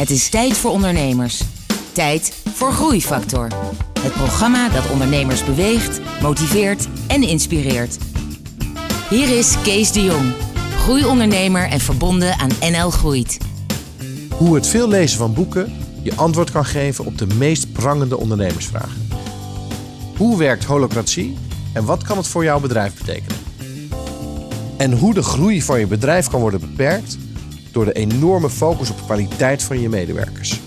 Het is tijd voor ondernemers. Tijd voor Groeifactor. Het programma dat ondernemers beweegt, motiveert en inspireert. Hier is Kees de Jong, groeiondernemer en verbonden aan NL Groeit. Hoe het veel lezen van boeken je antwoord kan geven op de meest prangende ondernemersvragen. Hoe werkt holocratie en wat kan het voor jouw bedrijf betekenen? En hoe de groei van je bedrijf kan worden beperkt door de enorme focus op de kwaliteit van je medewerkers.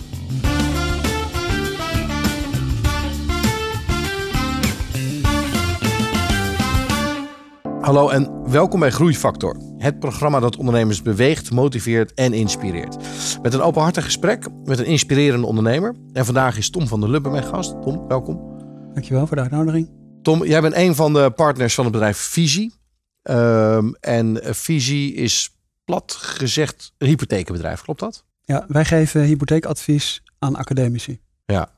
Hallo en welkom bij Groeifactor. Het programma dat ondernemers beweegt, motiveert en inspireert. Met een openhartig gesprek met een inspirerende ondernemer. En vandaag is Tom van der Lubbe mijn gast. Tom, welkom. Dankjewel voor de uitnodiging. Tom, jij bent een van de partners van het bedrijf Visie. Ehm, en Visie is plat gezegd een hypotheekbedrijf, klopt dat? Ja, wij geven hypotheekadvies aan academici. Ja.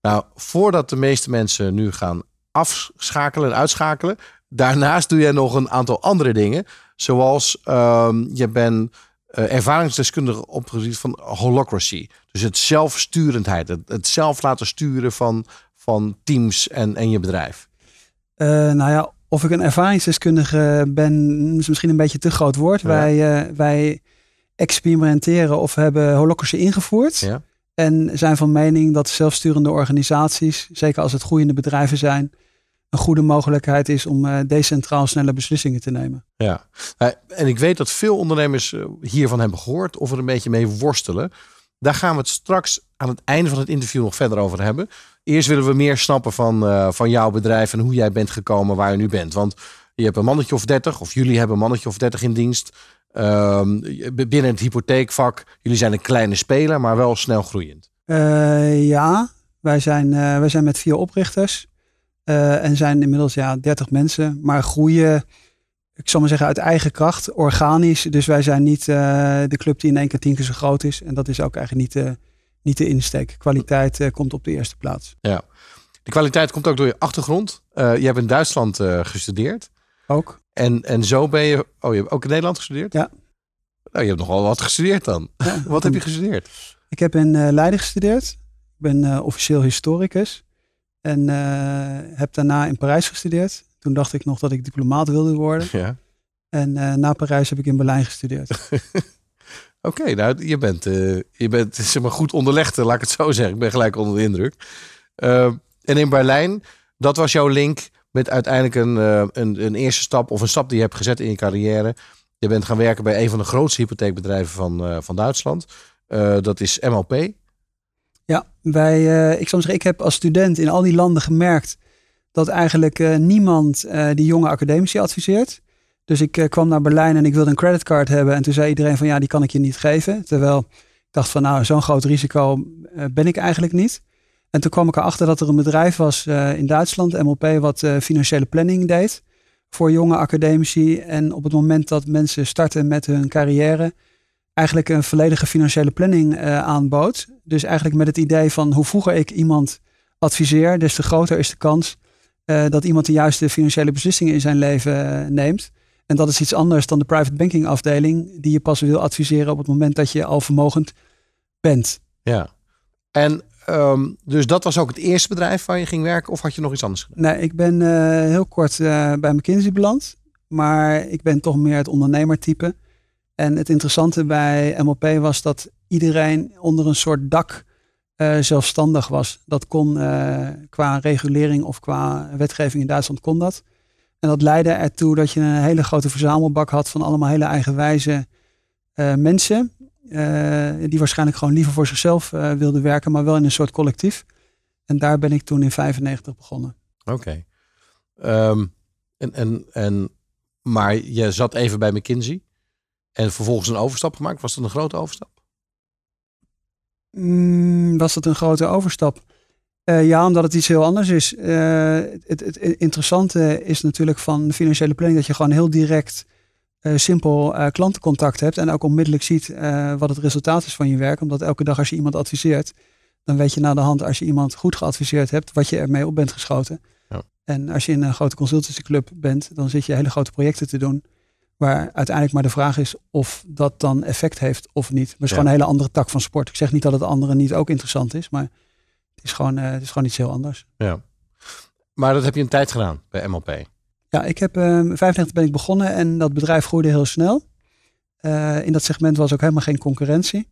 Nou, voordat de meeste mensen nu gaan afschakelen en uitschakelen, daarnaast doe jij nog een aantal andere dingen. Zoals uh, je bent uh, ervaringsdeskundige op het gebied van holocracy. Dus het zelfsturendheid, het, het zelf laten sturen van, van teams en, en je bedrijf. Uh, nou ja, of ik een ervaringsdeskundige ben, is misschien een beetje te groot woord. Wij, uh, wij experimenteren of hebben holocracy ingevoerd. Ja. En zijn van mening dat zelfsturende organisaties, zeker als het groeiende bedrijven zijn, een goede mogelijkheid is om uh, decentraal snelle beslissingen te nemen. Ja, en ik weet dat veel ondernemers eh, hiervan hebben gehoord of er een beetje mee worstelen. Daar gaan we het straks aan het einde van het interview nog verder over hebben. Eerst willen we meer snappen van, uh, van jouw bedrijf en hoe jij bent gekomen waar je nu bent. Want je hebt een mannetje of dertig, of jullie hebben een mannetje of dertig in dienst. Um, binnen het hypotheekvak, jullie zijn een kleine speler, maar wel snel groeiend. Uh, ja, wij zijn, uh, wij zijn met vier oprichters. En zijn inmiddels ja, 30 mensen, maar groeien, ik zal maar zeggen, uit eigen kracht, organisch. Dus wij zijn niet de club die in één keer tien keer zo groot is. En dat is ook eigenlijk niet niet de insteek. Kwaliteit uh, komt op de eerste plaats. Ja, de kwaliteit komt ook door je achtergrond. Uh, je hebt in Duitsland uh, gestudeerd. Ook. En, en zo ben je. Oh, je hebt ook in Nederland gestudeerd? Ja. Nou, je hebt nogal wat gestudeerd dan. Ja, wat heb je gestudeerd? Ik heb in Leiden gestudeerd. Ik ben officieel historicus. En heb daarna in Parijs gestudeerd. Toen dacht ik nog dat ik diplomaat wilde worden. Ja. En na Parijs heb ik in Berlijn gestudeerd. Oké, nou, je bent, uh, je bent zeg maar, goed onderlegd, laat ik het zo zeggen. Ik ben gelijk onder de indruk. Uh, en in Berlijn, dat was jouw link met uiteindelijk een, uh, een, een, eerste stap of een stap die je hebt gezet in je carrière. Je bent gaan werken bij een van de grootste hypotheekbedrijven van, van Duitsland. dat is MLP. Ja, wij, ik zou zeggen, ik heb als student in al die landen gemerkt dat eigenlijk niemand die jonge academici adviseert. Dus ik uh, kwam naar Berlijn en ik wilde een creditcard hebben. En toen zei iedereen van ja, die kan ik je niet geven. Terwijl ik dacht van nou, zo'n groot risico uh, ben ik eigenlijk niet. En toen kwam ik erachter dat er een bedrijf was uh, in Duitsland, MLP, wat financiële planning deed voor jonge academici. En op het moment dat mensen starten met hun carrière, eigenlijk een volledige financiële planning aanbood. Dus eigenlijk met het idee van hoe vroeger ik iemand adviseer, des te groter is de kans dat iemand de juiste financiële beslissingen in zijn leven neemt. En dat is iets anders dan de private banking afdeling, die je pas wil adviseren op het moment dat je al vermogend bent. Ja, en um, dus dat was ook het eerste bedrijf waar je ging werken, of had je nog iets anders gedaan? Nee, ik ben uh, heel kort uh, bij McKinsey beland, maar ik ben toch meer het ondernemertype. En het interessante bij MLP was dat iedereen onder een soort dak uh, zelfstandig was. Dat kon qua regulering of qua wetgeving in Duitsland kon dat. En dat leidde ertoe dat je een hele grote verzamelbak had van allemaal hele eigenwijze uh, mensen. Uh, die waarschijnlijk gewoon liever voor zichzelf uh, wilden werken, maar wel in een soort collectief. En daar ben ik toen in 95 begonnen. Oké. Okay. Um, en, en, en, maar je zat even bij McKinsey en vervolgens een overstap gemaakt. Was dat een grote overstap? Mm, was dat een grote overstap? Uh, ja, omdat het iets heel anders is. Uh, het, het, interessante is natuurlijk van financiële planning dat je gewoon heel direct, uh, simpel klantencontact hebt en ook onmiddellijk ziet wat het resultaat is van je werk. Omdat elke dag als je iemand adviseert, dan weet je na de hand als je iemand goed geadviseerd hebt, wat je ermee op bent geschoten. Ja. En als je in een grote consultancyclub bent, dan zit je hele grote projecten te doen, Waar uiteindelijk maar de vraag is of dat dan effect heeft of niet. Maar het is Ja. gewoon een hele andere tak van sport. Ik zeg niet dat het andere niet ook interessant is, maar is gewoon, eh, het is gewoon iets heel anders. Ja. Maar dat heb je een tijd gedaan bij MLP. Ja, ik heb ehm 95 ben ik begonnen en dat bedrijf groeide heel snel. Eh, in dat segment was ook helemaal geen concurrentie.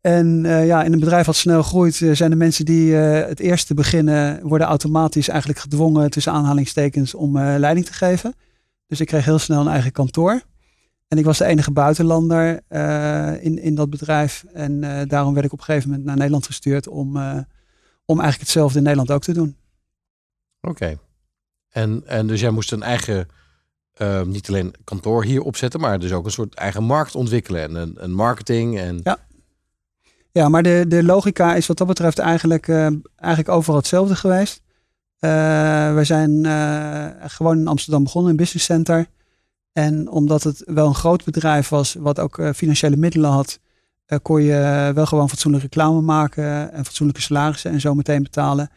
En eh, ja, in een bedrijf wat snel groeit, zijn de mensen die het eerste beginnen, worden automatisch eigenlijk gedwongen tussen aanhalingstekens om leiding te geven. Dus ik kreeg heel snel een eigen kantoor. En ik was de enige buitenlander eh, in, in dat bedrijf. En eh, daarom werd ik op een gegeven moment naar Nederland gestuurd om, eh, om eigenlijk hetzelfde in Nederland ook te doen. Oké. En, en dus jij moest een eigen, eh, niet alleen kantoor hier opzetten, maar dus ook een soort eigen markt ontwikkelen en een, een marketing. En, Ja. Ja, maar de, de logica is wat dat betreft eigenlijk, eigenlijk overal hetzelfde geweest. We zijn gewoon in Amsterdam begonnen, een business center. En omdat het wel een groot bedrijf was, wat ook eh, financiële middelen had, eh, kon je wel gewoon fatsoenlijke reclame maken en fatsoenlijke salarissen en zo meteen betalen.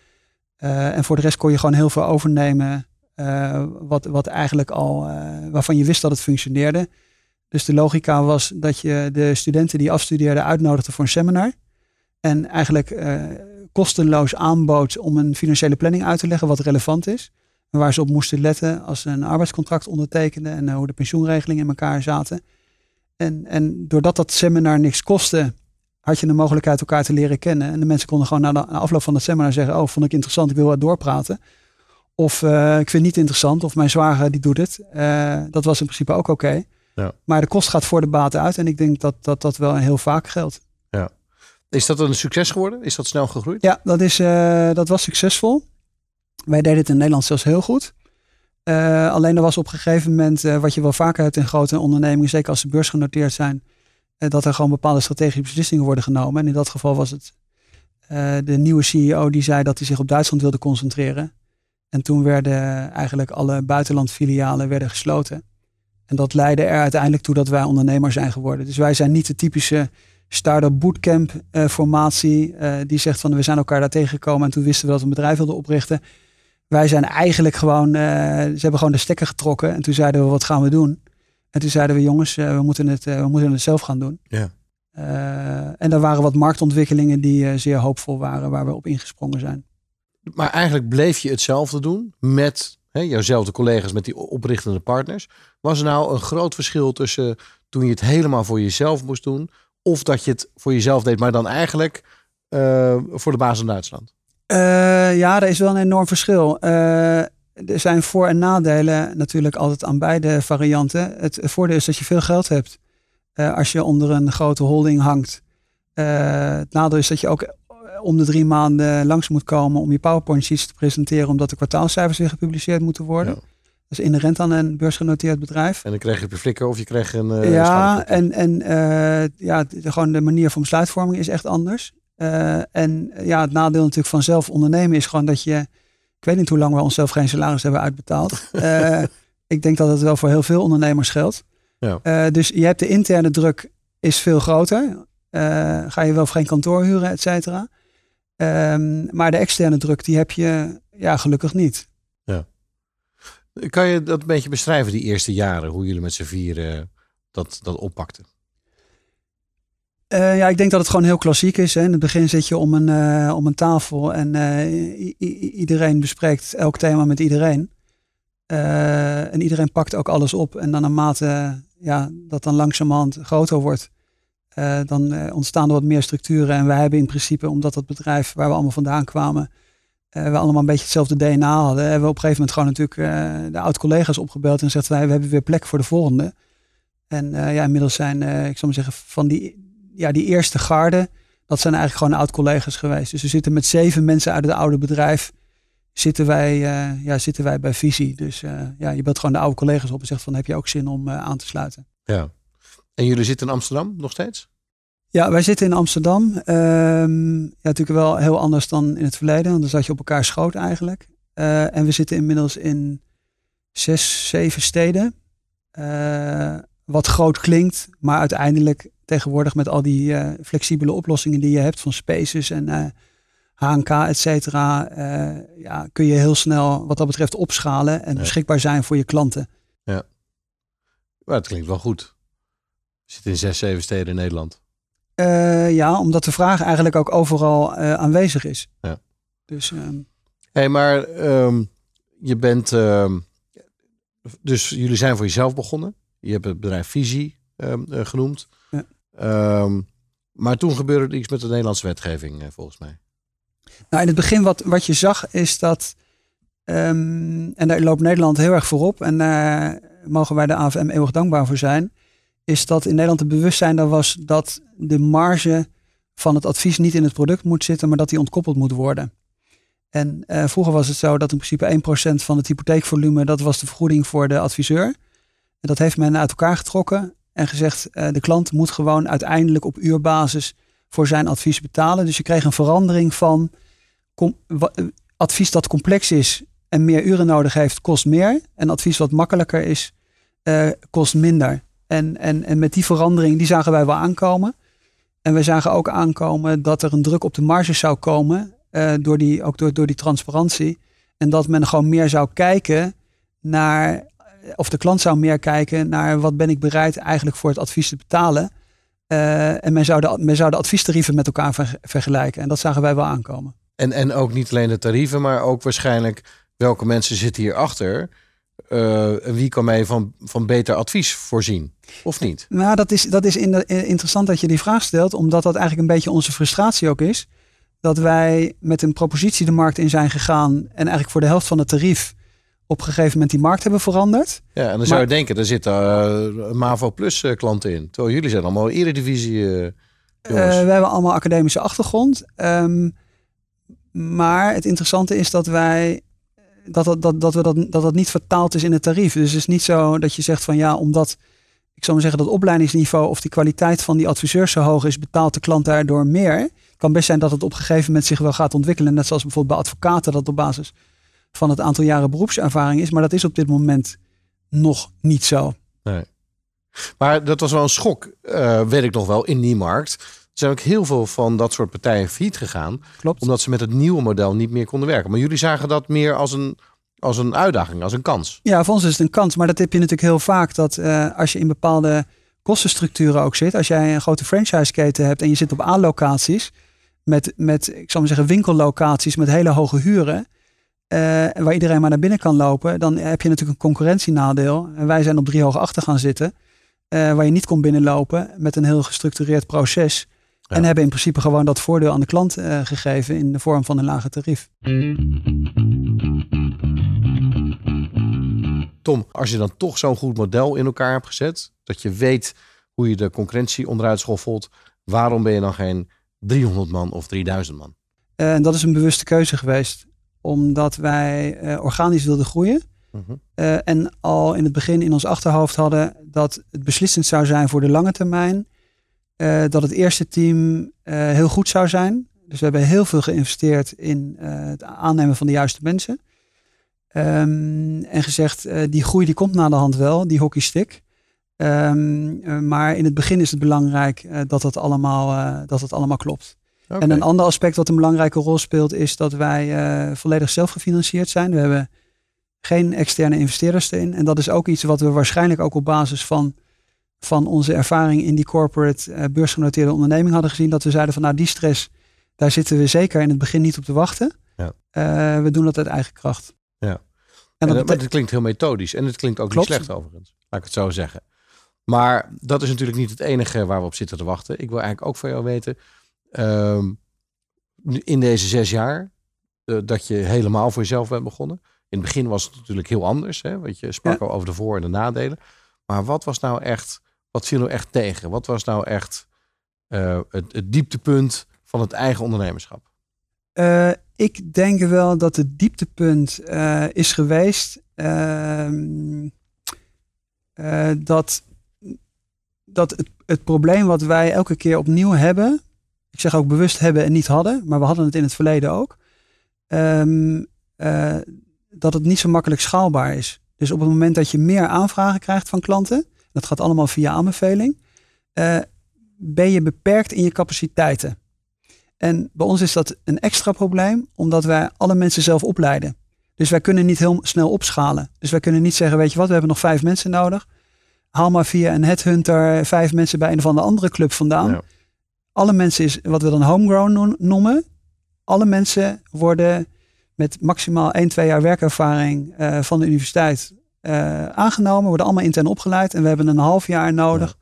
Eh, en voor de rest kon je gewoon heel veel overnemen, wat, wat eigenlijk al, waarvan je wist dat het functioneerde. Dus de logica was dat je de studenten die afstudeerden uitnodigde voor een seminar. En eigenlijk kostenloos aanbood om een financiële planning uit te leggen wat relevant is. Waar ze op moesten letten als ze een arbeidscontract ondertekenden en hoe de pensioenregelingen in elkaar zaten. En, en doordat dat seminar niks kostte, had je de mogelijkheid elkaar te leren kennen. En de mensen konden gewoon na de na afloop van het seminar zeggen, oh vond ik interessant, ik wil wat doorpraten. Of eh, ik vind het niet interessant, of mijn zwager die doet het. Eh, dat was in principe ook oké. Ja. Maar de kost gaat voor de baat uit. En ik denk dat dat, dat wel heel vaak geldt. Is dat een succes geworden? Is dat snel gegroeid? Ja, dat, is, eh, dat was succesvol. Wij deden het in Nederland zelfs heel goed. Eh, alleen er was op een gegeven moment, eh, wat je wel vaker hebt in grote ondernemingen, zeker als ze beursgenoteerd zijn, eh, dat er gewoon bepaalde strategische beslissingen worden genomen. En in dat geval was het de nieuwe CEO die zei dat hij zich op Duitsland wilde concentreren. En toen werden eigenlijk alle buitenlandfilialen werden gesloten. En dat leidde er uiteindelijk toe dat wij ondernemer zijn geworden. Dus wij zijn niet de typische start-up bootcamp formatie die zegt van we zijn elkaar daar tegengekomen en toen wisten we dat we een bedrijf wilden oprichten. Wij zijn eigenlijk gewoon, eh, ze hebben gewoon de stekker getrokken en toen zeiden we wat gaan we doen? En toen zeiden we jongens, eh, we, moeten het, eh, we moeten het zelf gaan doen. Ja. En er waren wat marktontwikkelingen die zeer hoopvol waren waar we op ingesprongen zijn. Maar eigenlijk bleef je hetzelfde doen met hè, jouwzelfde collega's, met die oprichtende partners. Was er nou een groot verschil tussen toen je het helemaal voor jezelf moest doen, of dat je het voor jezelf deed, maar dan eigenlijk voor de baas in Duitsland? Eh, ja, er is wel een enorm verschil. Eh, er zijn voor- en nadelen natuurlijk altijd aan beide varianten. Het voordeel is dat je veel geld hebt eh, als je onder een grote holding hangt. Het nadeel is dat je ook om de drie maanden langs moet komen om je PowerPoint sheets te presenteren, omdat de kwartaalcijfers weer gepubliceerd moeten worden. Ja. Dat is inherent aan een beursgenoteerd bedrijf. En dan kreeg je je flikker of je kreeg een. ja, en, en ja, de, gewoon de manier van besluitvorming is echt anders. Eh, en eh, ja, het nadeel natuurlijk van zelf ondernemen is gewoon dat je, ik weet niet hoe lang we onszelf geen salaris hebben uitbetaald. Eh, ik denk dat het wel voor heel veel ondernemers geldt. Ja. Dus je hebt de interne druk is veel groter. Ga je wel of geen kantoor huren, et cetera. Ehm, maar de externe druk, die heb je ja, gelukkig niet. Kan je dat een beetje beschrijven, die eerste jaren, hoe jullie met z'n vieren dat, dat oppakten? Eh, ja, ik denk dat het gewoon heel klassiek is. Hè. In het begin zit je om een, eh, om een tafel en eh, iedereen bespreekt elk thema met iedereen. En iedereen pakt ook alles op. En dan naarmate ja, dat dan langzamerhand groter wordt, dan ontstaan er wat meer structuren. En wij hebben in principe, omdat dat bedrijf waar we allemaal vandaan kwamen, we allemaal een beetje hetzelfde DNA hadden, hebben we op een gegeven moment gewoon natuurlijk de oud-collega's opgebeld en gezegd, wij we hebben weer plek voor de volgende. En ja, inmiddels zijn, ik zal maar zeggen, van die, ja, die eerste garde, dat zijn eigenlijk gewoon oud-collega's geweest. Dus we zitten met zeven mensen uit het oude bedrijf, zitten wij, eh, ja, zitten wij bij Visie. Dus eh, ja, je belt gewoon de oude collega's op en zegt van, heb je ook zin om eh, aan te sluiten? Ja. En jullie zitten in Amsterdam nog steeds? Ja, wij zitten in Amsterdam. Ehm, ja, natuurlijk wel heel anders dan in het verleden, want dan zat je op elkaar schoot eigenlijk. En we zitten inmiddels in zes, zeven steden. Wat groot klinkt, maar uiteindelijk tegenwoordig met al die eh, flexibele oplossingen die je hebt van Spaces en eh, HNK, et cetera, eh, ja, kun je heel snel wat dat betreft opschalen en Ja. beschikbaar zijn voor je klanten. Maar het klinkt wel goed. Je zit in zes, zeven steden in Nederland. Uh, ja, omdat de vraag eigenlijk ook overal uh, aanwezig is. Ja. Dus, um... hey, maar um, je bent... Um, dus jullie zijn voor jezelf begonnen. Je hebt het bedrijf Visie uh, genoemd. Ja. maar toen gebeurde iets met de Nederlandse wetgeving, volgens mij. Nou, in het begin wat, wat je zag is dat... en daar loopt Nederland heel erg voorop. En daar mogen wij de AFM eeuwig dankbaar voor zijn is dat in Nederland het bewustzijn er was dat de marge van het advies niet in het product moet zitten, maar dat die ontkoppeld moet worden. En uh, vroeger was het zo dat in principe 1% van het hypotheekvolume, dat was de vergoeding voor de adviseur. En dat heeft men uit elkaar getrokken en gezegd, uh, de klant moet gewoon uiteindelijk op uurbasis voor zijn advies betalen. Dus je kreeg een verandering van advies dat complex is en meer uren nodig heeft, kost meer. En advies wat makkelijker is, uh, kost minder. En, en, en met die verandering, die zagen wij wel aankomen. En we zagen ook aankomen dat er een druk op de marges zou komen, door die, ook door, door die transparantie. En dat men gewoon meer zou kijken naar, of de klant zou meer kijken naar wat ben ik bereid eigenlijk voor het advies te betalen. Uh, en men zou, de, men zou de adviestarieven met elkaar ver, vergelijken. En dat zagen wij wel aankomen. En, en ook niet alleen de tarieven, maar ook waarschijnlijk welke mensen zitten hierachter. Uh, wie kan mij van, van beter advies voorzien? Of niet? Nou, dat is, dat is interessant dat je die vraag stelt, omdat dat eigenlijk een beetje onze frustratie ook is. Dat wij met een propositie de markt in zijn gegaan en eigenlijk voor de helft van het tarief op een gegeven moment die markt hebben veranderd. Ja, en dan zou je denken, er zitten uh, MAVO Plus uh, klanten in. Terwijl jullie zijn allemaal Eredivisie uh, we hebben allemaal academische achtergrond. Um, maar het interessante is dat wij dat, dat, dat, dat, we dat, dat dat niet vertaald is in het tarief. Dus het is niet zo dat je zegt van ja, omdat ik zou maar zeggen dat opleidingsniveau of die kwaliteit van die adviseurs zo hoog is, betaalt de klant daardoor meer. Het kan best zijn dat het op een gegeven moment zich wel gaat ontwikkelen. Net zoals bijvoorbeeld bij advocaten dat op basis van het aantal jaren beroepservaring is. Maar dat is op dit moment nog niet zo. Nee. Maar dat was wel een schok, uh, weet ik nog wel, in die markt. Er zijn ook heel veel van dat soort partijen failliet gegaan. Klopt. Omdat ze met het nieuwe model niet meer konden werken. Maar jullie zagen dat meer als een, als een uitdaging, als een kans. Ja, voor ons is het een kans. Maar dat heb je natuurlijk heel vaak. Dat uh, als je in bepaalde kostenstructuren ook zit. Als jij een grote franchise-keten hebt en je zit op A-locaties. Met, met, ik zal maar zeggen, winkellocaties met hele hoge huren. Uh, waar iedereen maar naar binnen kan lopen. Dan heb je natuurlijk een concurrentienadeel. En wij zijn op drie hoog achter gaan zitten. Uh, waar je niet kon binnenlopen met een heel gestructureerd proces. En hebben in principe gewoon dat voordeel aan de klant uh, gegeven in de vorm van een lage tarief. Tom, als je dan toch zo'n goed model in elkaar hebt gezet, dat je weet hoe je de concurrentie onderuit schoffelt, waarom ben je dan geen 300 man of 3000 man? En dat is een bewuste keuze geweest, omdat wij uh, organisch wilden groeien. Uh -huh. uh, en al in het begin in ons achterhoofd hadden dat het beslissend zou zijn voor de lange termijn uh, dat het eerste team uh, heel goed zou zijn. Dus we hebben heel veel geïnvesteerd in uh, het aannemen van de juiste mensen. Um, en gezegd, die groei die komt na de hand wel, die hockeystick. Um, maar in het begin is het belangrijk dat, het allemaal, dat het allemaal klopt. Okay. En een ander aspect wat een belangrijke rol speelt, is dat wij volledig zelfgefinancierd zijn. We hebben geen externe investeerders erin. En dat is ook iets wat we waarschijnlijk ook op basis van van onze ervaring in die corporate uh, beursgenoteerde onderneming hadden gezien. Dat we zeiden van nou die stress, daar zitten we zeker in het begin niet op te wachten. Ja. Uh, we doen dat uit eigen kracht. Ja. En, en dat, klinkt heel methodisch. En het klinkt ook Klopt. niet slecht overigens. Laat ik het zo zeggen. Maar dat is natuurlijk niet het enige waar we op zitten te wachten. Ik wil eigenlijk ook van jou weten. Um, in deze zes jaar uh, dat je helemaal voor jezelf bent begonnen. In het begin was het natuurlijk heel anders. Hè? Want je sprak ja. al over de voor- en de nadelen. Maar wat was nou echt wat viel nou echt tegen? Wat was nou echt uh, het, het, dieptepunt van het eigen ondernemerschap? Uh, ik denk wel dat het dieptepunt is geweest ehm, dat, dat het, het probleem wat wij elke keer opnieuw hebben, ik zeg ook bewust hebben en niet hadden, maar we hadden het in het verleden ook, um, dat het niet zo makkelijk schaalbaar is. Dus op het moment dat je meer aanvragen krijgt van klanten, dat gaat allemaal via aanbeveling, uh, ben je beperkt in je capaciteiten. En bij ons is dat een extra probleem, omdat wij alle mensen zelf opleiden. Dus wij kunnen niet heel snel opschalen. Dus wij kunnen niet zeggen, weet je wat, we hebben nog vijf mensen nodig. haal maar via een headhunter vijf mensen bij een of andere club vandaan. Ja. Alle mensen is wat we dan homegrown no- noemen. Alle mensen worden met maximaal 1, 2 jaar werkervaring eh, van de universiteit eh, aangenomen, worden allemaal intern opgeleid. En we hebben een half jaar nodig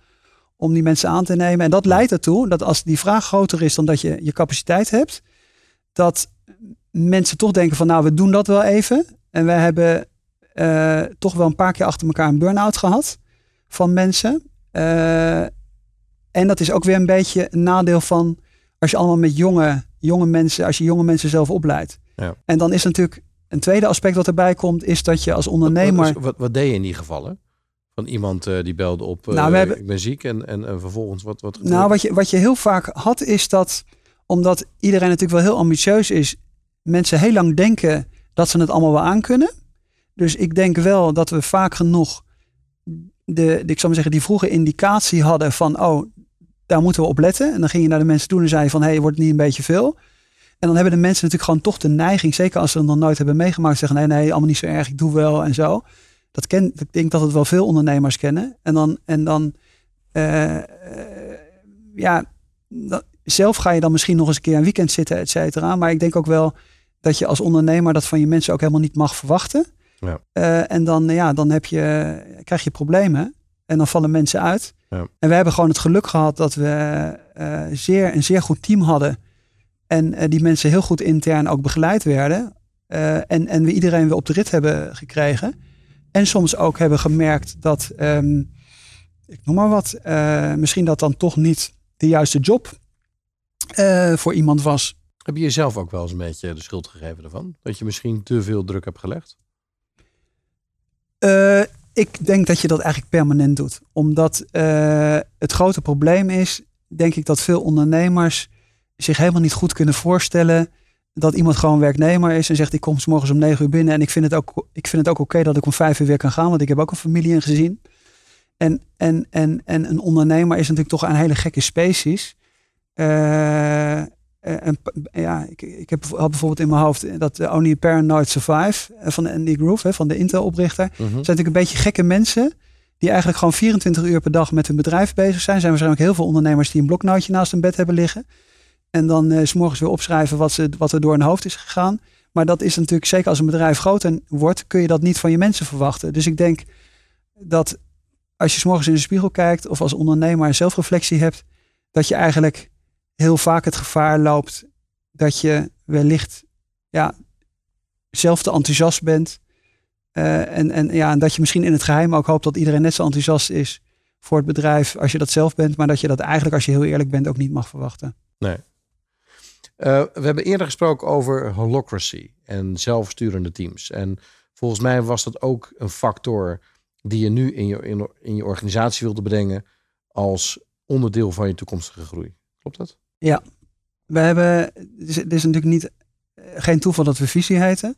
om die mensen aan te nemen. En dat leidt ertoe dat als die vraag groter is dan dat je je capaciteit hebt, dat mensen toch denken van nou, we doen dat wel even. En we hebben eh, toch wel een paar keer achter elkaar een burn-out gehad van mensen. En dat is ook weer een beetje een nadeel van als je allemaal met jonge, jonge mensen, als je jonge mensen zelf opleidt. Ja. En dan is natuurlijk een tweede aspect wat erbij komt, is dat je als ondernemer. Wat, wat, wat deed je in die gevallen? Van iemand eh, die belde op, eh, Nou, we hebben- ik ben ziek en, en, en vervolgens wat, wat? Nou, wat je, wat je heel vaak had, is dat omdat iedereen natuurlijk wel heel ambitieus is, mensen heel lang denken dat ze het allemaal wel aankunnen. Dus ik denk wel dat we vaak genoeg de, de, ik zou maar zeggen, die vroege indicatie hadden van, oh, daar moeten we op letten. En dan ging je naar de mensen toe en zei je van, hé, hey, wordt het niet een beetje veel? En dan hebben de mensen natuurlijk gewoon toch de neiging, zeker als ze het nog nooit hebben meegemaakt, zeggen, nee, nee, allemaal niet zo erg, ik doe wel en zo. Dat ken, ik denk dat het wel veel ondernemers kennen. En dan, en dan eh, eh, ja, dat- zelf ga je dan misschien nog eens een keer een weekend zitten, et cetera. Maar ik denk ook wel dat je als ondernemer dat van je mensen ook helemaal niet mag verwachten. Ja. Eh, en dan, ja, dan heb je, krijg je problemen en dan vallen mensen uit. Ja. En we hebben gewoon het geluk gehad dat we eh, zeer, een zeer goed team hadden. En eh, die mensen heel goed intern ook begeleid werden. Eh, en, en we iedereen weer op de rit hebben gekregen. En soms ook hebben gemerkt dat, ehm, ik noem maar wat, misschien dat dan toch niet de juiste job voor iemand was. Heb je jezelf ook wel eens een beetje de schuld gegeven ervan? Dat je misschien te veel druk hebt gelegd? Ik denk dat je dat eigenlijk permanent doet. Omdat eh, het grote probleem is, denk ik, dat veel ondernemers zich helemaal niet goed kunnen voorstellen dat iemand gewoon werknemer is en zegt ik kom 's morgens om negen uur binnen en ik vind het ook, ik vind het ook oké dat ik om vijf uur weer kan gaan, want ik heb ook een familie en gezin. En, en, en, en een ondernemer is natuurlijk toch een hele gekke species. Eh, en, p- ja, ik, ik heb, had bijvoorbeeld in mijn hoofd dat eh, Only a Paranoid Survive eh, van Andy Groove, hè, van de Intel-oprichter. Mhm. zijn natuurlijk een beetje gekke mensen. Die eigenlijk gewoon 24 uur per dag met hun bedrijf bezig zijn. Er zijn waarschijnlijk heel veel ondernemers die een bloknootje naast hun bed hebben liggen. En dan eh, s morgens weer opschrijven wat, ze, wat er door hun hoofd is gegaan. Maar dat is natuurlijk, zeker als een bedrijf groter wordt, kun je dat niet van je mensen verwachten. Dus ik denk dat als je s morgens in de spiegel kijkt of als ondernemer zelfreflectie hebt, dat je eigenlijk heel vaak het gevaar loopt dat je wellicht ja, zelf te enthousiast bent. Eh, en, en, ja, en dat je misschien in het geheim ook hoopt dat iedereen net zo enthousiast is voor het bedrijf als je dat zelf bent. Maar dat je dat eigenlijk, als je heel eerlijk bent, ook niet mag verwachten. Eh, we hebben eerder gesproken over holocracy en zelfsturende teams. En volgens mij was dat ook een factor die je nu in je, in, in je organisatie wilde brengen als onderdeel van je toekomstige groei. Klopt dat? We hebben, het is, het is natuurlijk niet, eh, geen toeval dat we visie heten.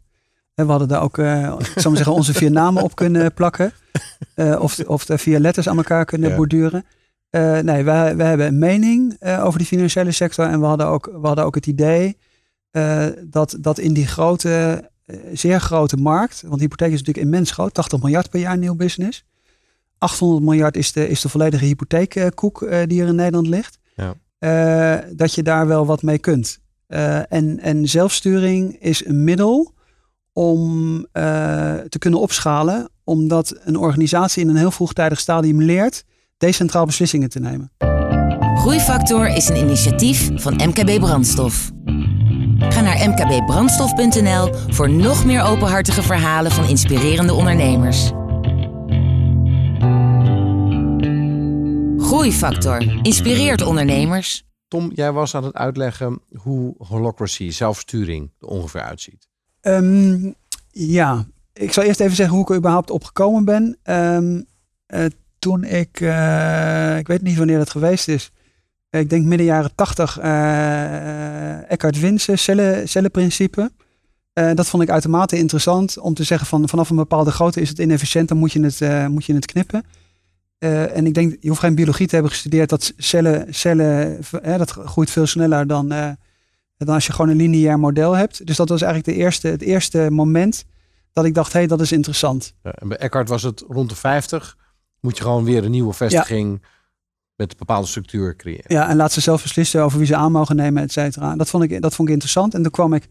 En we hadden daar ook, eh, ik zou maar zeggen, onze vier namen op kunnen plakken. Eh, of, of de vier letters aan elkaar kunnen Ja. borduren. Eh, nee, wij, wij hebben een mening over die financiële sector. En we hadden ook, we hadden ook het idee dat, dat in die grote, zeer grote markt. Want de hypotheek is natuurlijk immens groot. 80 miljard per jaar nieuw business. 800 miljard is de, is de volledige hypotheekkoek die er in Nederland ligt. Ja. Eh, dat je daar wel wat mee kunt. Eh, en, en zelfsturing is een middel om eh, te kunnen opschalen. Omdat een organisatie in een heel vroegtijdig stadium leert decentraal beslissingen te nemen. Groeifactor is een initiatief van MKB Brandstof. Ga naar mkbbrandstof.nl voor nog meer openhartige verhalen van inspirerende ondernemers. Groeifactor inspireert ondernemers. Tom, jij was aan het uitleggen hoe holocracy, zelfsturing, er ongeveer uitziet. Ehm, ja, ik zal eerst even zeggen hoe ik er überhaupt op gekomen ben. Ehm, eh, toen ik, eh, ik weet niet wanneer dat geweest is. Ik denk midden jaren tachtig, eh Eckhart Winse, cellen, cellenprincipe. Eh, dat vond ik uitermate interessant om te zeggen van vanaf een bepaalde grootte is het inefficiënt, dan moet je het, eh, moet je het knippen. Eh, en ik denk, je hoeft geen biologie te hebben gestudeerd, dat cellen, cellen eh, dat groeit veel sneller dan, eh, dan als je gewoon een lineair model hebt. Dus dat was eigenlijk de eerste, het eerste moment dat ik dacht, hé, hey, dat is interessant. Ja, en bij Eckhart was het rond de 50. moet je gewoon weer een nieuwe vestiging met een bepaalde structuur creëren. Ja, en laat ze zelf beslissen over wie ze aan mogen nemen, et cetera. Dat vond ik, dat vond ik interessant. En toen kwam ik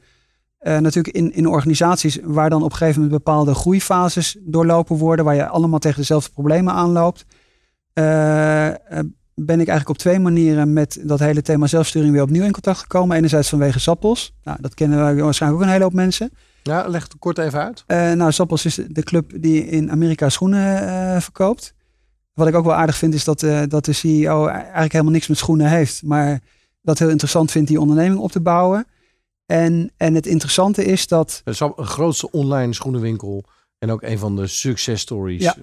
uh, natuurlijk in, in organisaties waar dan op een gegeven moment bepaalde groeifases doorlopen worden, waar je allemaal tegen dezelfde problemen aanloopt. Uh, ben ik eigenlijk op twee manieren met dat hele thema zelfsturing weer opnieuw in contact gekomen. Enerzijds vanwege Sappels. Nou, dat kennen we waarschijnlijk ook een hele hoop mensen. Ja, leg het kort even uit. Uh, nou, Sappels is de club die in Amerika schoenen verkoopt. Wat ik ook wel aardig vind is dat, dat de CEO eigenlijk helemaal niks met schoenen heeft. Maar dat heel interessant vindt die onderneming op te bouwen. En, en het interessante is dat. Het is een grootste online schoenenwinkel. En ook een van de successtories. Ja.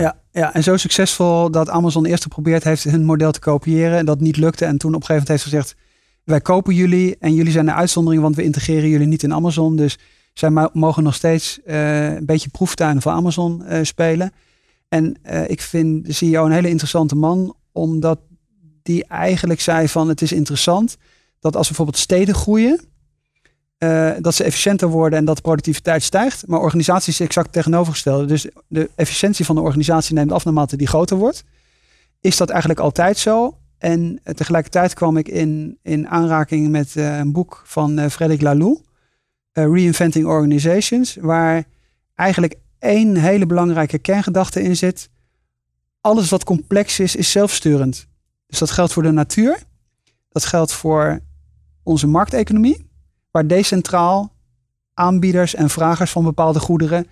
Ja. ja. En zo succesvol dat Amazon eerst geprobeerd heeft hun model te kopiëren. En dat niet lukte. En toen op een gegeven moment heeft gezegd: Wij kopen jullie. En jullie zijn de uitzondering, want we integreren jullie niet in Amazon. Dus zij mogen nog steeds uh, een beetje proeftuin voor Amazon uh, spelen. En uh, ik vind de CEO een hele interessante man, omdat die eigenlijk zei: van het is interessant dat als bijvoorbeeld steden groeien uh, dat ze efficiënter worden en dat de productiviteit stijgt. Maar organisaties is exact tegenovergestelde. Dus de efficiëntie van de organisatie neemt af naarmate die groter wordt. Is dat eigenlijk altijd zo? En tegelijkertijd kwam ik in, in aanraking met uh, een boek van uh, Frederic Laloux, Reinventing Organizations, waar eigenlijk één hele belangrijke kerngedachte in zit. Alles wat complex is, is zelfsturend. Dus dat geldt voor de natuur, dat geldt voor onze markteconomie, waar decentraal aanbieders en vragers van bepaalde goederen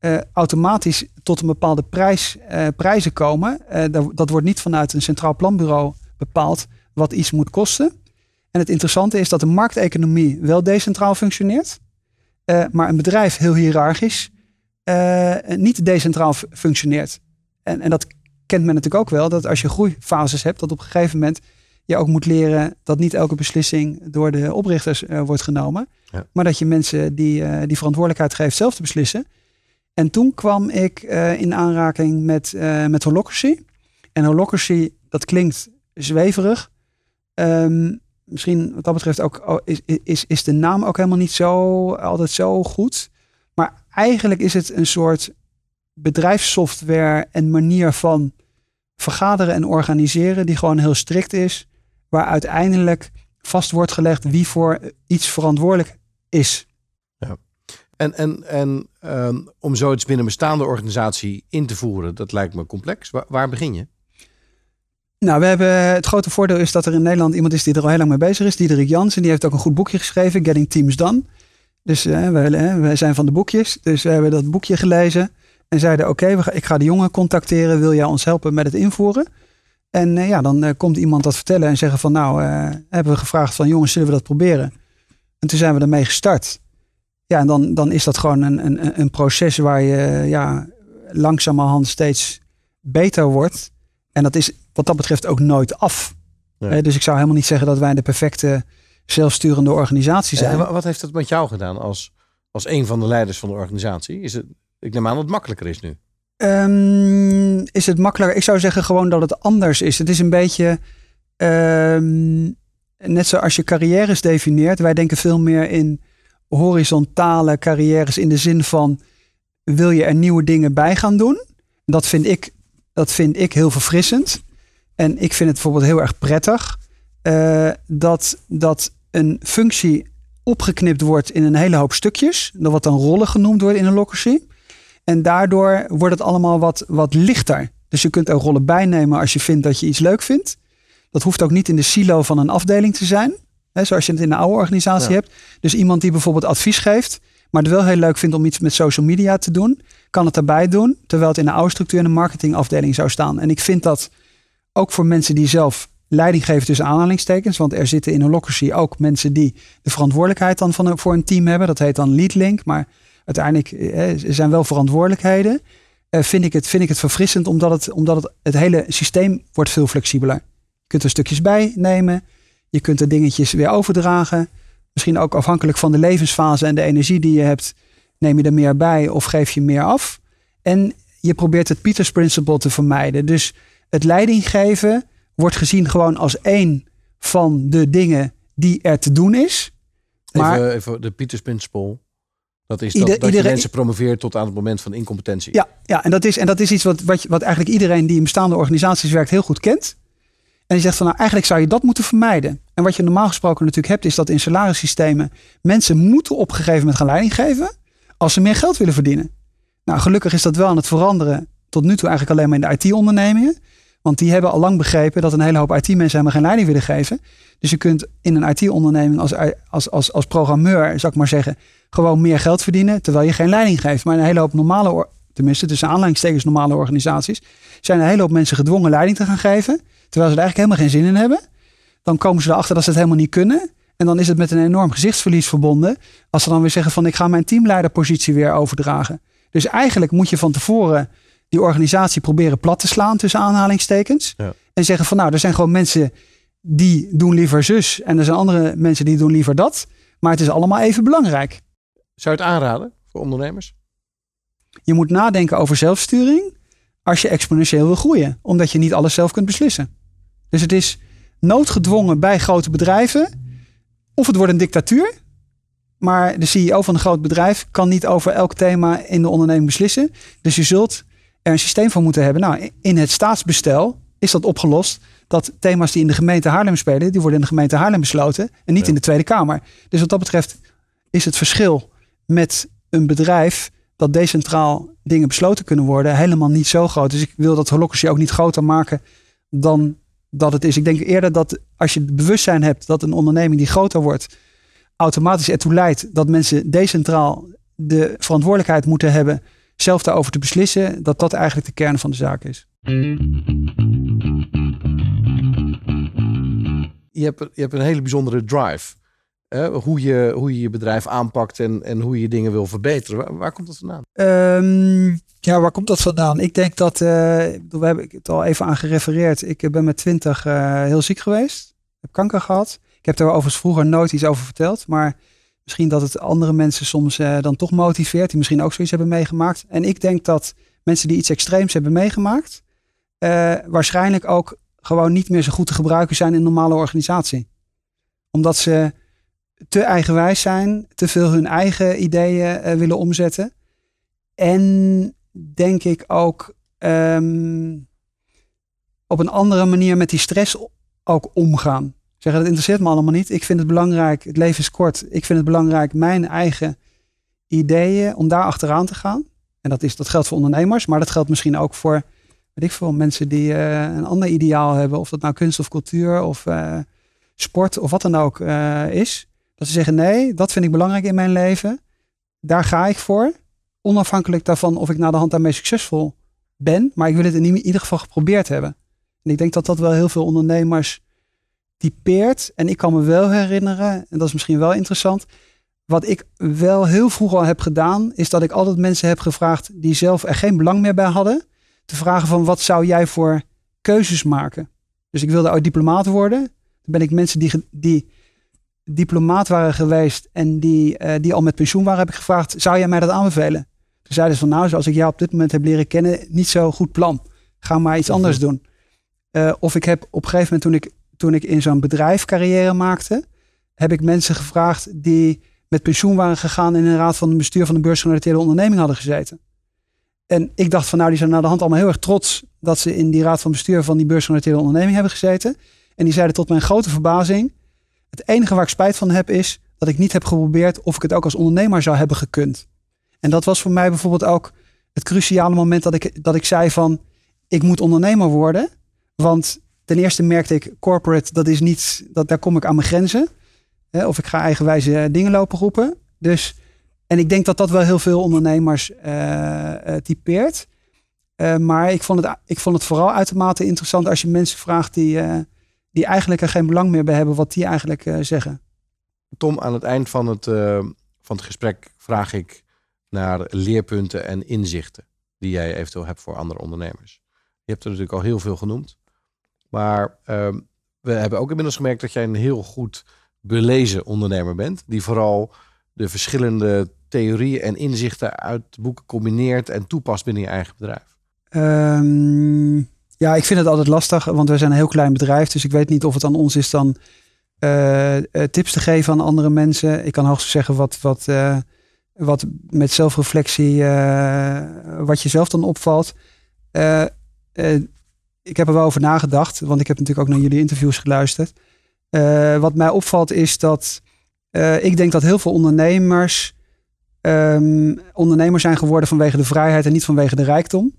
uh, automatisch tot een bepaalde prijs, uh, prijzen komen. Dat, dat, wordt niet vanuit een centraal planbureau bepaald wat iets moet kosten. En het interessante is dat de markteconomie wel decentraal functioneert, maar een bedrijf heel hiërarchisch niet decentraal functioneert. En, en dat kent men natuurlijk ook wel, dat als je groeifases hebt, dat op een gegeven moment je ook moet leren dat niet elke beslissing door de oprichters uh, wordt genomen. Ja. Maar dat je mensen die, uh, die verantwoordelijkheid geeft zelf te beslissen. En toen kwam ik uh, in aanraking met, met holocracy. En holocracy, dat klinkt zweverig. Um, misschien wat dat betreft ook, oh, is, is, is de naam ook helemaal niet zo altijd zo goed. Maar eigenlijk is het een soort bedrijfssoftware en manier van vergaderen en organiseren die gewoon heel strikt is waar uiteindelijk vast wordt gelegd wie voor iets verantwoordelijk is. Ja. En, en, en um, om zoiets binnen een bestaande organisatie in te voeren, dat lijkt me complex. Waar, waar, begin je? Nou, we hebben het grote voordeel is dat er in Nederland iemand is die er al heel lang mee bezig is. Diederik Jansen, die heeft ook een goed boekje geschreven, Getting Teams Done. Dus uh, wij, zijn van de boekjes. Dus we hebben dat boekje gelezen en zeiden: Oké, okay, ik ga de jongen contacteren. Wil jij ons helpen met het invoeren? En uh, ja, dan uh, komt iemand dat vertellen en zeggen van nou, uh, hebben we gevraagd van jongens, zullen we dat proberen? En toen zijn we ermee gestart. Ja, en dan, dan is dat gewoon een, een, een proces waar je ja, langzamerhand steeds beter wordt. En dat is wat dat betreft ook nooit af. Nee. dus ik zou helemaal niet zeggen dat wij de perfecte zelfsturende organisatie zijn. En wat heeft dat met jou gedaan als, als een van de leiders van de organisatie? Is het, ik neem aan dat het makkelijker is nu. Um, is het makkelijker? Ik zou zeggen gewoon dat het anders is. Het is een beetje um, net zoals je carrières definieert. Wij denken veel meer in horizontale carrières in de zin van wil je er nieuwe dingen bij gaan doen? Dat vind ik, dat vind ik heel verfrissend. En ik vind het bijvoorbeeld heel erg prettig uh, dat, dat een functie opgeknipt wordt in een hele hoop stukjes. Dat wat dan rollen genoemd wordt in een locacy. En daardoor wordt het allemaal wat, wat lichter. Dus je kunt er rollen bijnemen als je vindt dat je iets leuk vindt. Dat hoeft ook niet in de silo van een afdeling te zijn. Hè, zoals je het in een oude organisatie hebt. Dus iemand die bijvoorbeeld advies geeft. Maar het wel heel leuk vindt om iets met social media te doen. Kan het daarbij doen. Terwijl het in een oude structuur in een marketingafdeling zou staan. En ik vind dat ook voor mensen die zelf leiding geven tussen aanhalingstekens. Want er zitten in een locatie ook mensen die de verantwoordelijkheid dan van, voor een team hebben. Dat heet dan lead link. Maar uiteindelijk eh, er zijn wel verantwoordelijkheden. Uh, vind, ik het, vind ik het verfrissend omdat, het, omdat het, het hele systeem wordt veel flexibeler. Je kunt er stukjes bij nemen. Je kunt er dingetjes weer overdragen. Misschien ook afhankelijk van de levensfase en de energie die je hebt. Neem je er meer bij of geef je meer af. En je probeert het Peters Principle te vermijden. Dus het leidinggeven wordt gezien gewoon als één van de dingen die er te doen is. Maar, even, even de Peters Principle. Dat is Ieder- dat, dat je iedereen- mensen promoveert tot aan het moment van incompetentie. Ja, ja en, dat is, en dat is iets wat, wat, wat eigenlijk iedereen die in bestaande organisaties werkt heel goed kent. En die zegt van nou eigenlijk zou je dat moeten vermijden. En wat je normaal gesproken natuurlijk hebt is dat in salarissystemen mensen moeten op een gegeven moment gaan leiding geven als ze meer geld willen verdienen. Nou gelukkig is dat wel aan het veranderen tot nu toe eigenlijk alleen maar in de IT-ondernemingen. Want die hebben al lang begrepen dat een hele hoop IT-mensen helemaal geen leiding willen geven. Dus je kunt in een IT-onderneming als, als, als, als programmeur, zou ik maar zeggen, gewoon meer geld verdienen terwijl je geen leiding geeft. Maar een hele hoop normale, or- tenminste tussen aanleidingstekens normale organisaties, zijn een hele hoop mensen gedwongen leiding te gaan geven. Terwijl ze er eigenlijk helemaal geen zin in hebben. Dan komen ze erachter dat ze het helemaal niet kunnen. En dan is het met een enorm gezichtsverlies verbonden. Als ze dan weer zeggen van ik ga mijn teamleiderpositie weer overdragen. Dus eigenlijk moet je van tevoren die organisatie proberen plat te slaan tussen aanhalingstekens. Ja. En zeggen van nou, er zijn gewoon mensen die doen liever zus. En er zijn andere mensen die doen liever dat. Maar het is allemaal even belangrijk. Zou je het aanraden voor ondernemers? Je moet nadenken over zelfsturing als je exponentieel wil groeien. Omdat je niet alles zelf kunt beslissen. Dus het is noodgedwongen bij grote bedrijven. Of het wordt een dictatuur. Maar de CEO van een groot bedrijf kan niet over elk thema in de onderneming beslissen. Dus je zult er een systeem voor moeten hebben. Nou, in het staatsbestel is dat opgelost. Dat thema's die in de gemeente Haarlem spelen, die worden in de gemeente Haarlem besloten. En niet Ja. in de Tweede Kamer. Dus wat dat betreft is het verschil met een bedrijf dat decentraal dingen besloten kunnen worden, helemaal niet zo groot. Dus ik wil dat holocracy ook niet groter maken dan dat het is. Ik denk eerder dat als je het bewustzijn hebt dat een onderneming die groter wordt, automatisch ertoe leidt dat mensen decentraal de verantwoordelijkheid moeten hebben zelf daarover te beslissen, dat dat eigenlijk de kern van de zaak is. Je hebt, je hebt een hele bijzondere drive. hè, hoe, je, hoe je je bedrijf aanpakt en, en hoe je dingen wil verbeteren. Waar, waar komt dat vandaan? Ehm, ja, waar komt dat vandaan? Ik denk dat, ik bedoel, we hebben het al even aan gerefereerd. Ik eh, ben met 20 eh, heel ziek geweest. Heb kanker gehad. Ik heb daar overigens vroeger nooit iets over verteld. Maar misschien dat het andere mensen soms eh, dan toch motiveert. Die misschien ook zoiets hebben meegemaakt. En ik denk dat mensen die iets extreems hebben meegemaakt. eh, waarschijnlijk ook gewoon niet meer zo goed te gebruiken zijn in een normale organisatie. Omdat ze te eigenwijs zijn. Te veel hun eigen ideeën eh, willen omzetten. En denk ik ook ehm, op een andere manier met die stress ook omgaan. Zeggen, dat interesseert me allemaal niet. Ik vind het belangrijk, het leven is kort. Ik vind het belangrijk mijn eigen ideeën, om daar achteraan te gaan. En dat, is, dat geldt voor ondernemers, maar dat geldt misschien ook voor, weet ik veel, mensen die eh, een ander ideaal hebben. Of dat nou kunst of cultuur of eh, sport of wat dan ook eh, is. Dat ze zeggen, nee, dat vind ik belangrijk in mijn leven. Daar ga ik voor onafhankelijk daarvan of ik na de hand daarmee succesvol ben. Maar ik wil het in ieder geval geprobeerd hebben. En ik denk dat dat wel heel veel ondernemers typeert. En ik kan me wel herinneren, en dat is misschien wel interessant. Wat ik wel heel vroeg al heb gedaan, is dat ik altijd mensen heb gevraagd die zelf er geen belang meer bij hadden. Te vragen van wat zou jij voor keuzes maken? Dus ik wilde ooit diplomaat worden. Dan ben ik mensen die, die diplomaat waren geweest en die, eh, die al met pensioen waren, heb ik gevraagd, zou jij mij dat aanbevelen? Toen zeiden ze van nou, zoals ik jou op dit moment heb leren kennen, niet zo goed plan. Ga maar iets anders doen. Eh, of ik heb op een gegeven moment, toen ik, toen ik in zo'n bedrijf carrière maakte, heb ik mensen gevraagd die met pensioen waren gegaan in de raad van bestuur van een beursgenoteerde onderneming hadden gezeten. En ik dacht van nou, die zijn naar de hand allemaal heel erg trots dat ze in die raad van bestuur van die beursgenoteerde onderneming hebben gezeten. En die zeiden tot mijn grote verbazing, het enige waar ik spijt van heb is dat ik niet heb geprobeerd of ik het ook als ondernemer zou hebben gekund. En dat was voor mij bijvoorbeeld ook het cruciale moment dat ik, dat ik zei van ik moet ondernemer worden. Want ten eerste merkte ik corporate, dat is niet, dat, daar kom ik aan mijn grenzen. Hè, of ik ga eigenwijze eh, dingen lopen roepen. Dus, en ik denk dat dat wel heel veel ondernemers eh, eh, typeert. Maar ik vond, het, ik vond het vooral uitermate interessant als je mensen vraagt die, die eigenlijk er geen belang meer bij hebben, wat die eigenlijk zeggen. Tom, aan het eind van het, van het gesprek vraag ik naar leerpunten en inzichten die jij eventueel hebt voor andere ondernemers. Je hebt er natuurlijk al heel veel genoemd. Maar ehm, we hebben ook inmiddels gemerkt dat jij een heel goed belezen ondernemer bent. Die vooral de verschillende theorieën en inzichten uit boeken combineert en toepast binnen je eigen bedrijf. Ehm, ja, ik vind het altijd lastig, want we zijn een heel klein bedrijf. Dus ik weet niet of het aan ons is dan eh, eh, tips te geven aan andere mensen. Ik kan hoogstens zeggen wat, wat, eh, wat met zelfreflectie, wat je zelf dan opvalt. Ik heb er wel over nagedacht, want ik heb natuurlijk ook naar jullie interviews geluisterd. wat mij opvalt is dat ik denk dat heel veel ondernemers um, ondernemers zijn geworden vanwege de vrijheid en niet vanwege de rijkdom.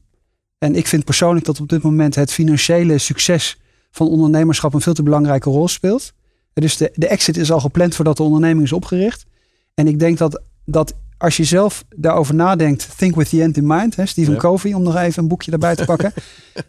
En ik vind persoonlijk dat op dit moment het financiële succes van ondernemerschap een veel te belangrijke rol speelt. Dus de, de exit is al gepland voordat de onderneming is opgericht. En ik denk dat, dat als je zelf daarover nadenkt, think with the end in mind, hè, Stephen Covey, om nog even een boekje daarbij te pakken,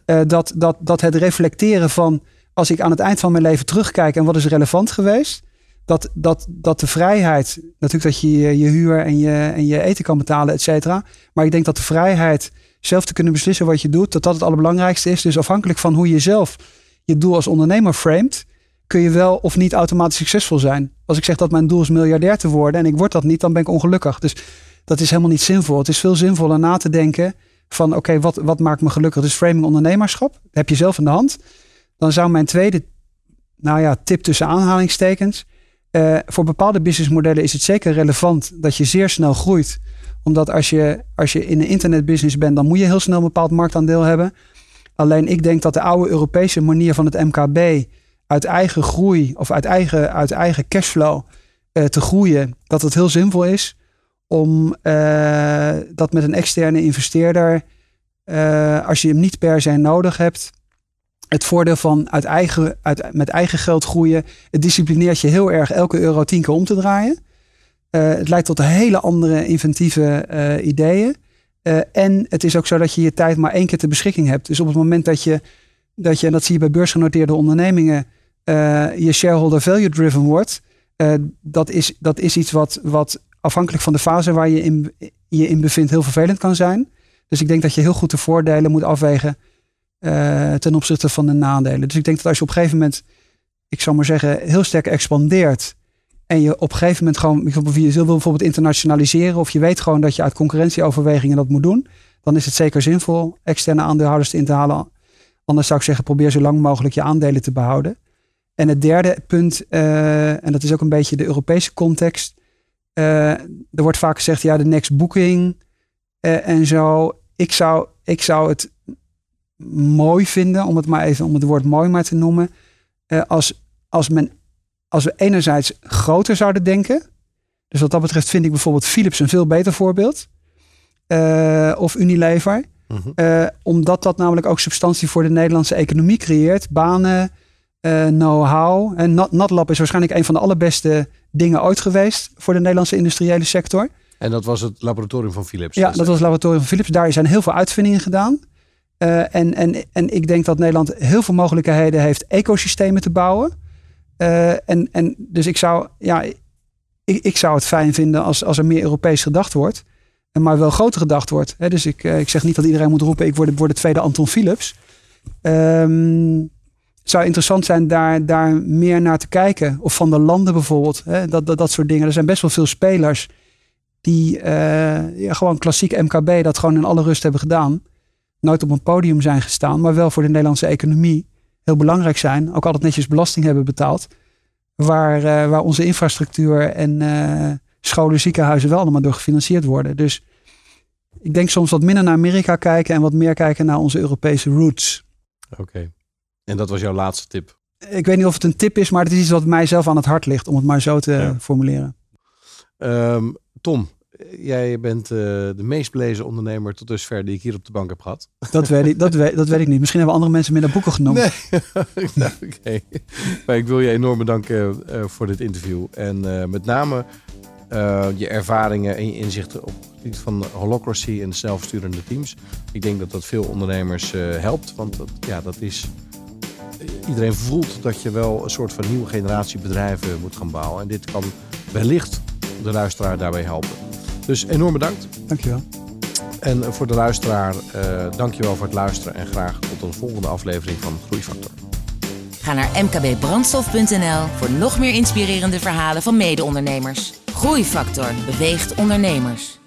uh, dat, dat, dat het reflecteren van als ik aan het eind van mijn leven terugkijk en wat is relevant geweest, dat, dat, dat de vrijheid, natuurlijk dat je je huur en je, en je eten kan betalen, et cetera. Maar ik denk dat de vrijheid zelf te kunnen beslissen wat je doet, dat dat het allerbelangrijkste is. Dus afhankelijk van hoe je zelf je doel als ondernemer framet, kun je wel of niet automatisch succesvol zijn. Als ik zeg dat mijn doel is miljardair te worden en ik word dat niet, dan ben ik ongelukkig. Dus dat is helemaal niet zinvol. Het is veel zinvoller na te denken van oké, wat, wat maakt me gelukkig? Dus framing ondernemerschap, heb je zelf in de hand. Dan zou mijn tweede, nou ja, tip tussen aanhalingstekens. Uh, voor bepaalde businessmodellen is het zeker relevant dat je zeer snel groeit. Omdat als je, als je in een internetbusiness bent, dan moet je heel snel een bepaald marktaandeel hebben. Alleen ik denk dat de oude Europese manier van het MKB uit eigen groei of uit eigen, uit eigen cashflow uh, te groeien, dat het heel zinvol is om uh, dat met een externe investeerder, uh, als je hem niet per se nodig hebt, het voordeel van uit eigen, uit, met eigen geld groeien, het disciplineert je heel erg elke euro tien keer om te draaien. het leidt tot hele andere inventieve ideeën. en het is ook zo dat je je tijd maar één keer ter beschikking hebt. Dus op het moment dat je, dat je en dat zie je bij beursgenoteerde ondernemingen, uh, je shareholder value driven wordt, uh, dat, is, dat is iets wat, wat afhankelijk van de fase waar je in, je in bevindt heel vervelend kan zijn. Dus ik denk dat je heel goed de voordelen moet afwegen uh, ten opzichte van de nadelen. Dus ik denk dat als je op een gegeven moment, ik zou maar zeggen, heel sterk expandeert en je op een gegeven moment gewoon, je wil bijvoorbeeld internationaliseren of je weet gewoon dat je uit concurrentieoverwegingen dat moet doen, dan is het zeker zinvol externe aandeelhouders in te halen. Anders zou ik zeggen, probeer zo lang mogelijk je aandelen te behouden. En het derde punt, uh, en dat is ook een beetje de Europese context. Uh, er wordt vaak gezegd, ja, de next booking uh, en zo. Ik zou, ik zou het mooi vinden, om het maar even om het woord mooi maar te noemen. als, als, men, als we enerzijds groter zouden denken. Dus wat dat betreft vind ik bijvoorbeeld Philips een veel beter voorbeeld. of Unilever. Mm omdat dat namelijk ook substantie voor de Nederlandse economie creëert. Banen, uh, know-how. En NatLab is waarschijnlijk een van de allerbeste dingen ooit geweest voor de Nederlandse industriële sector. En dat was het laboratorium van Philips? Ja, dat was het laboratorium van Philips. Daar zijn heel veel uitvindingen gedaan. Uh, en, en, en ik denk dat Nederland heel veel mogelijkheden heeft ecosystemen te bouwen. Uh, en, en dus ik zou, ja, ik, ik zou het fijn vinden als, als er meer Europees gedacht wordt. Maar wel groter gedacht wordt. dus ik, ik zeg niet dat iedereen moet roepen, ik word, word de tweede Anton Philips. Um, zou interessant zijn daar, daar meer naar te kijken. Of van de landen bijvoorbeeld. Hè? Dat, dat, dat soort dingen. Er zijn best wel veel spelers die uh, ja, gewoon klassiek MKB dat gewoon in alle rust hebben gedaan. Nooit op een podium zijn gestaan, maar wel voor de Nederlandse economie heel belangrijk zijn. Ook altijd netjes belasting hebben betaald. Waar, uh, waar onze infrastructuur en uh, scholen, ziekenhuizen wel allemaal door gefinancierd worden. Dus ik denk soms wat minder naar Amerika kijken en wat meer kijken naar onze Europese roots. Oké. En dat was jouw laatste tip? Ik weet niet of het een tip is, maar het is iets wat mij zelf aan het hart ligt, om het maar zo te formuleren. Um, Tom, jij bent uh, de meest belezen ondernemer tot dusver die ik hier op de bank heb gehad. Dat weet ik, dat weet, dat weet ik niet. Misschien hebben andere mensen minder boeken genomen. Nee, nou, oké. Maar ik wil je enorm bedanken uh, voor dit interview. En uh, met name je ervaringen en je inzichten op het gebied van holocracy en zelfsturende teams. Ik denk dat dat veel ondernemers helpt, want dat, ja, dat is iedereen voelt dat je wel een soort van nieuwe generatie bedrijven moet gaan bouwen. En dit kan wellicht de luisteraar daarbij helpen. Dus enorm bedankt. Dankjewel. En voor de luisteraar, uh, dankjewel voor het luisteren en graag tot een volgende aflevering van Groeifactor. Ga naar mkbbrandstof.nl voor nog meer inspirerende verhalen van mede-ondernemers. Groeifactor beweegt ondernemers.